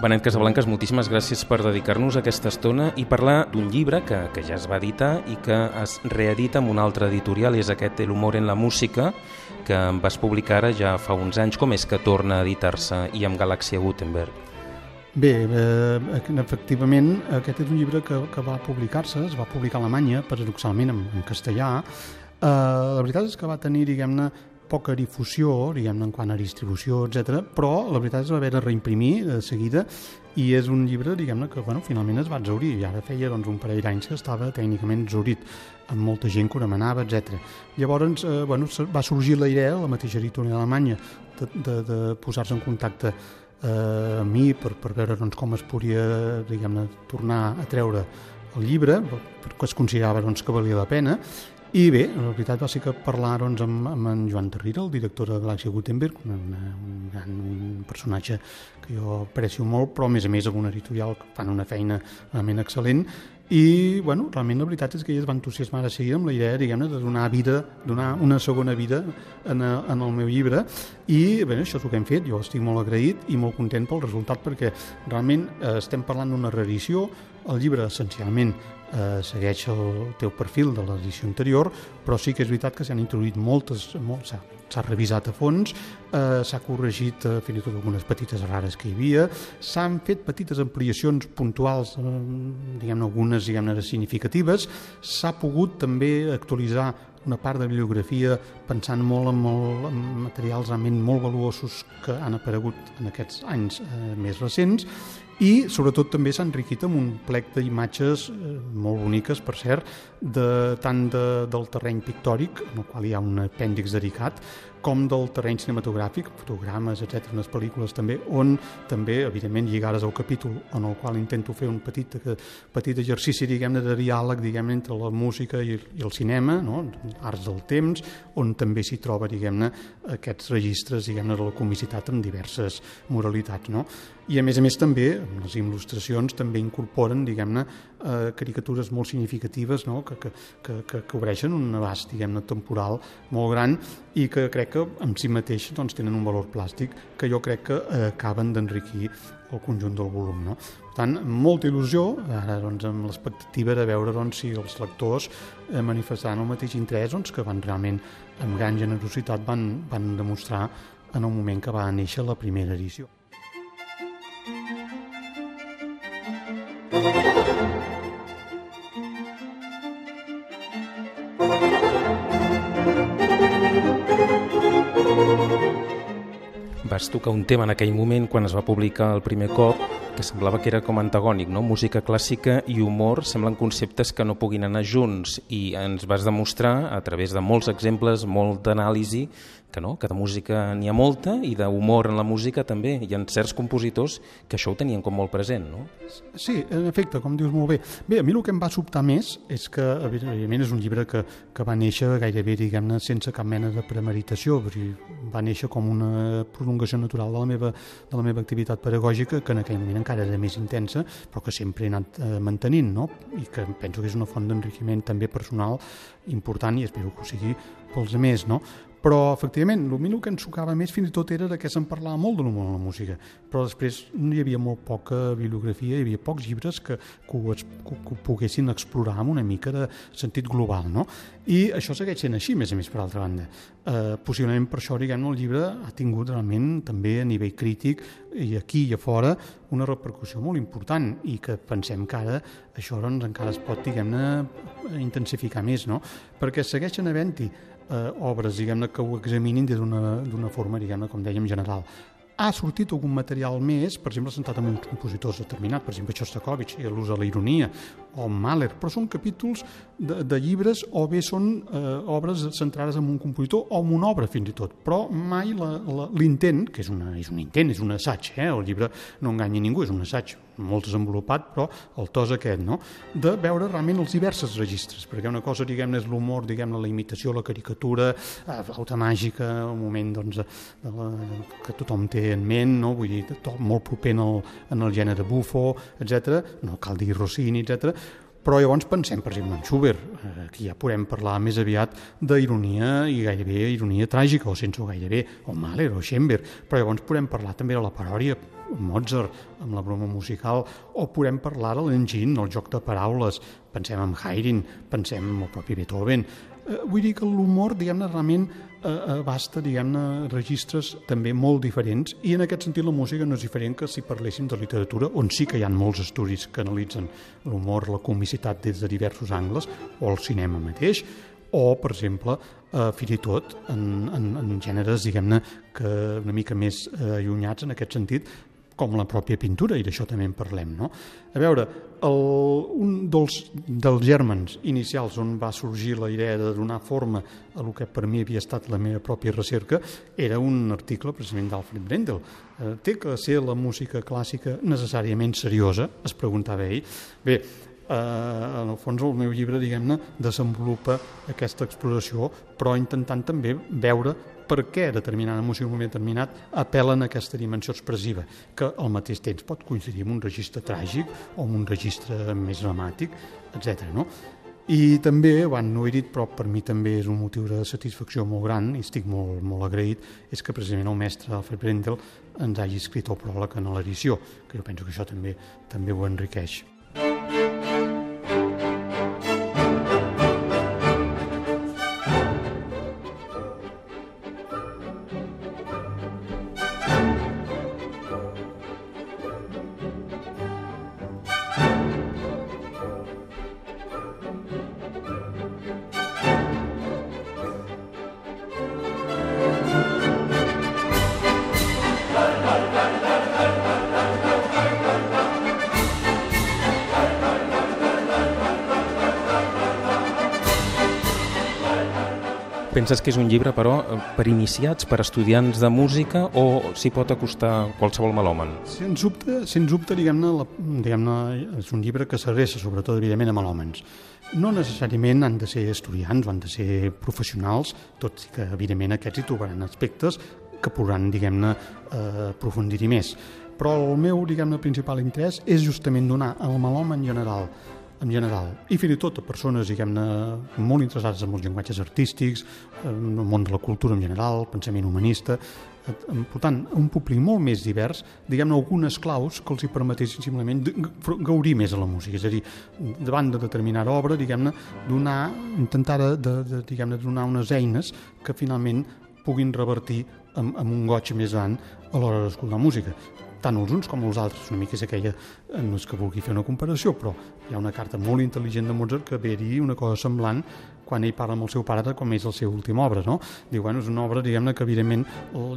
Benet Casablanques, moltíssimes gràcies per dedicar-nos aquesta estona i parlar d'un llibre que, que ja es va editar i que es reedita amb un altre editorial, és aquest El humor en la música, que vas publicar ara ja fa uns anys. Com és que torna a editar-se i amb Galàxia Gutenberg? Bé, eh, efectivament, aquest és un llibre que, que va publicar-se, es va publicar a Alemanya, paradoxalment en, en castellà. Eh, la veritat és que va tenir, diguem-ne, poca difusió, diguem-ne, en quant a distribució, etc. però la veritat és que va haver de reimprimir de seguida i és un llibre, diguem-ne, que bueno, finalment es va exaurir i ara feia doncs, un parell d'anys que estava tècnicament exaurit amb molta gent que ho demanava, etc. Llavors eh, bueno, va sorgir la idea, la mateixa editorial alemanya, de, de, de posar-se en contacte eh, amb mi per, per veure doncs, com es podia diguem-ne tornar a treure el llibre, perquè es considerava doncs, que valia la pena, i bé, la veritat va ser que parlar doncs, amb, amb en Joan Terrira, el director de Galàxia Gutenberg, una, un, gran, un personatge que jo aprecio molt, però a més a més amb un editorial que fan una feina realment excel·lent, i bueno, realment la veritat és que ells van entusiasmar de seguida amb la idea diguem de donar vida, donar una segona vida en, a, en el meu llibre. I bé, això és el que hem fet, jo estic molt agraït i molt content pel resultat perquè realment eh, estem parlant d'una reedició. El llibre essencialment eh, segueix el teu perfil de l'edició anterior, però sí que és veritat que s'han introduït moltes, molt, s'ha revisat a fons, eh, s'ha corregit eh, fins i tot algunes petites rares que hi havia, s'han fet petites ampliacions puntuals, eh, diguem-ne algunes diguem significatives, s'ha pogut també actualitzar una part de bibliografia pensant molt en, molt, en materials realment molt valuosos que han aparegut en aquests anys eh, més recents i sobretot també s'ha enriquit amb un plec d'imatges eh, molt boniques, per cert, de, tant de, del terreny pictòric, en el qual hi ha un apèndix dedicat, com del terreny cinematogràfic, fotogrames, etc, unes pel·lícules també, on també, evidentment, lligades al capítol en el qual intento fer un petit, petit exercici, diguem-ne, de diàleg, diguem entre la música i, i el cinema, no? arts del temps, on també s'hi troba, diguem-ne, aquests registres, diguem-ne, de la comicitat amb diverses moralitats, no? I a més a més també, les il·lustracions també incorporen, diguem-ne, eh, caricatures molt significatives, no? que, que, que, que cobreixen un abast, diguem-ne, temporal molt gran i que crec que en si mateix doncs, tenen un valor plàstic que jo crec que eh, acaben d'enriquir el conjunt del volum. No? Per tant, molta il·lusió, ara doncs, amb l'expectativa de veure doncs, si els lectors eh, manifestaran el mateix interès doncs, que van realment, amb gran generositat, van, van demostrar en el moment que va néixer la primera edició. Tocar un tema en aquell moment quan es va publicar el primer cop que semblava que era com antagònic, no? Música clàssica i humor semblen conceptes que no puguin anar junts i ens vas demostrar a través de molts exemples, molt d'anàlisi, que no, que de música n'hi ha molta i d'humor en la música també. Hi ha certs compositors que això ho tenien com molt present, no? Sí, en efecte, com dius molt bé. Bé, a mi el que em va sobtar més és que, evidentment, és un llibre que, que va néixer gairebé, diguem-ne, sense cap mena de premeditació, va néixer com una prolongació natural de la meva, de la meva activitat pedagògica, que en aquell moment encara era més intensa, però que sempre he anat eh, mantenint, no? I que penso que és una font d'enriquiment també personal important i espero que ho sigui pels altres, no? Però, efectivament, el el que ens sucava més fins i tot era que se'n parlava molt de l'humor en la música, però després hi havia molt poca bibliografia, hi havia pocs llibres que, que, ho, que, que ho poguessin explorar amb una mica de sentit global, no? I això segueix sent així, més a més, per altra banda. Eh, possiblement per això, diguem el llibre ha tingut realment també a nivell crític i aquí i a fora una repercussió molt important i que pensem que ara això doncs, encara es pot, diguem-ne, intensificar més, no? Perquè segueixen havent-hi eh, obres diguem-ne que ho examinin d'una forma, diguem-ne, com dèiem, general ha sortit algun material més, per exemple, sentat amb uns compositors determinats, per exemple, Shostakovich, i l'ús de la ironia, o Mahler, però són capítols de, de llibres o bé són eh, obres centrades en un compositor o en una obra, fins i tot, però mai l'intent, que és, una, és un intent, és un assaig, eh? el llibre no enganya ningú, és un assaig molt desenvolupat, però el to és aquest, no? de veure realment els diversos registres, perquè una cosa, diguem-ne, és l'humor, diguem-ne, la imitació, la caricatura, la eh, flauta màgica, un moment doncs, de la, que tothom té en ment, no? vull dir, tot molt proper en el, en el gènere bufo, etc. No cal dir Rossini, etc. Però llavors pensem, per exemple, en Schubert, eh, aquí ja podem parlar més aviat d'ironia i gairebé ironia tràgica, o sense gairebé, o Mahler, o Schoenberg, però llavors podem parlar també de la paròdia, Mozart, amb la broma musical, o podem parlar de l'engine, el joc de paraules, pensem en Haydn, pensem en el propi Beethoven. Eh, vull dir que l'humor, diguem-ne, realment eh, abasta, diguem-ne, registres també molt diferents i en aquest sentit la música no és diferent que si parléssim de literatura, on sí que hi ha molts estudis que analitzen l'humor, la comicitat des de diversos angles, o el cinema mateix, o, per exemple, eh, fins i tot en, en, en gèneres, diguem-ne, que una mica més eh, allunyats en aquest sentit, com la pròpia pintura, i d'això també en parlem. No? A veure, el, un dels, dels germans inicials on va sorgir la idea de donar forma a el que per mi havia estat la meva pròpia recerca era un article precisament d'Alfred Brendel. Eh, té que ser la música clàssica necessàriament seriosa? Es preguntava ell. Bé, eh, en el fons el meu llibre, diguem-ne, desenvolupa aquesta exploració, però intentant també veure per què determinada música en un moment determinat apel·len a aquesta dimensió expressiva, que al mateix temps pot coincidir amb un registre tràgic o amb un registre més dramàtic, etc. No? I també, bueno, no he dit, però per mi també és un motiu de satisfacció molt gran i estic molt, molt agraït, és que precisament el mestre Alfred Brendel ens hagi escrit el pròleg en l'edició, que jo penso que això també també ho enriqueix. Penses que és un llibre, però, per iniciats, per estudiants de música, o s'hi pot acostar qualsevol melòman? Sens dubte, sens dubte diguem-ne, diguem és un llibre que s'adreça sobretot, evidentment, a melòmens. No necessàriament han de ser estudiants o han de ser professionals, tot i que, evidentment, aquests hi trobaran aspectes que podran, diguem-ne, eh, aprofundir-hi més. Però el meu, diguem-ne, principal interès és justament donar al melòman general en general, i fins i tot a persones, diguem-ne, molt interessades en els llenguatges artístics, en el món de la cultura en general, pensament humanista, per tant, un públic molt més divers, diguem-ne, algunes claus que els hi permetessin simplement gaudir més de la música, és a dir, davant de determinada obra, diguem-ne, donar, intentar de, de, diguem-ne, donar unes eines que finalment puguin revertir amb, amb un goig més gran a l'hora d'escoltar música tant els uns com els altres. Una mica és aquella, eh, no és que vulgui fer una comparació, però hi ha una carta molt intel·ligent de Mozart que ve a dir una cosa semblant quan ell parla amb el seu pare de com és la seva última obra, no? Diu, bueno, és una obra, diguem-ne, que evidentment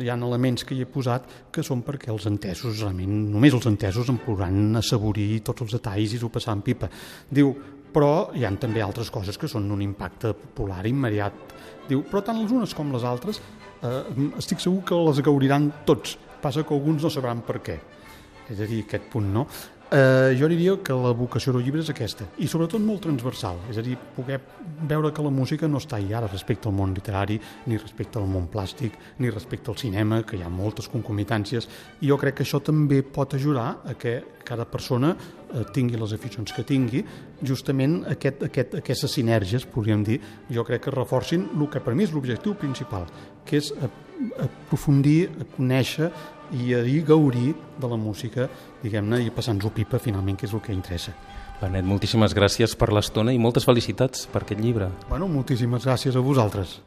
hi ha elements que hi he posat que són perquè els entesos, realment, només els entesos en podran assaborir tots els detalls i s'ho passar en pipa. Diu, però hi han també altres coses que són un impacte popular immediat. Diu, però tant les unes com les altres eh, estic segur que les gaudiran tots, passa que alguns no sabran per què. És a dir, aquest punt, no? Eh, jo diria que la vocació del llibre és aquesta, i sobretot molt transversal, és a dir, poder veure que la música no està ara respecte al món literari, ni respecte al món plàstic, ni respecte al cinema, que hi ha moltes concomitàncies, i jo crec que això també pot ajudar a que cada persona eh, tingui les aficions que tingui, justament aquest, aquest, aquestes sinergies, podríem dir, jo crec que reforcin el que per mi és l'objectiu principal, que és aprofundir, a conèixer i a dir gaudir de la música, diguem-ne, i passar-nos-ho pipa finalment, que és el que interessa. Benet, moltíssimes gràcies per l'estona i moltes felicitats per aquest llibre. Bueno, moltíssimes gràcies a vosaltres.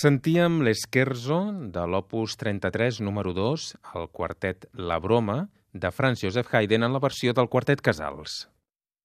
Sentíem l'Esquerzo de l'opus 33 número 2, el quartet La Broma, de Franz Joseph Haydn en la versió del quartet Casals.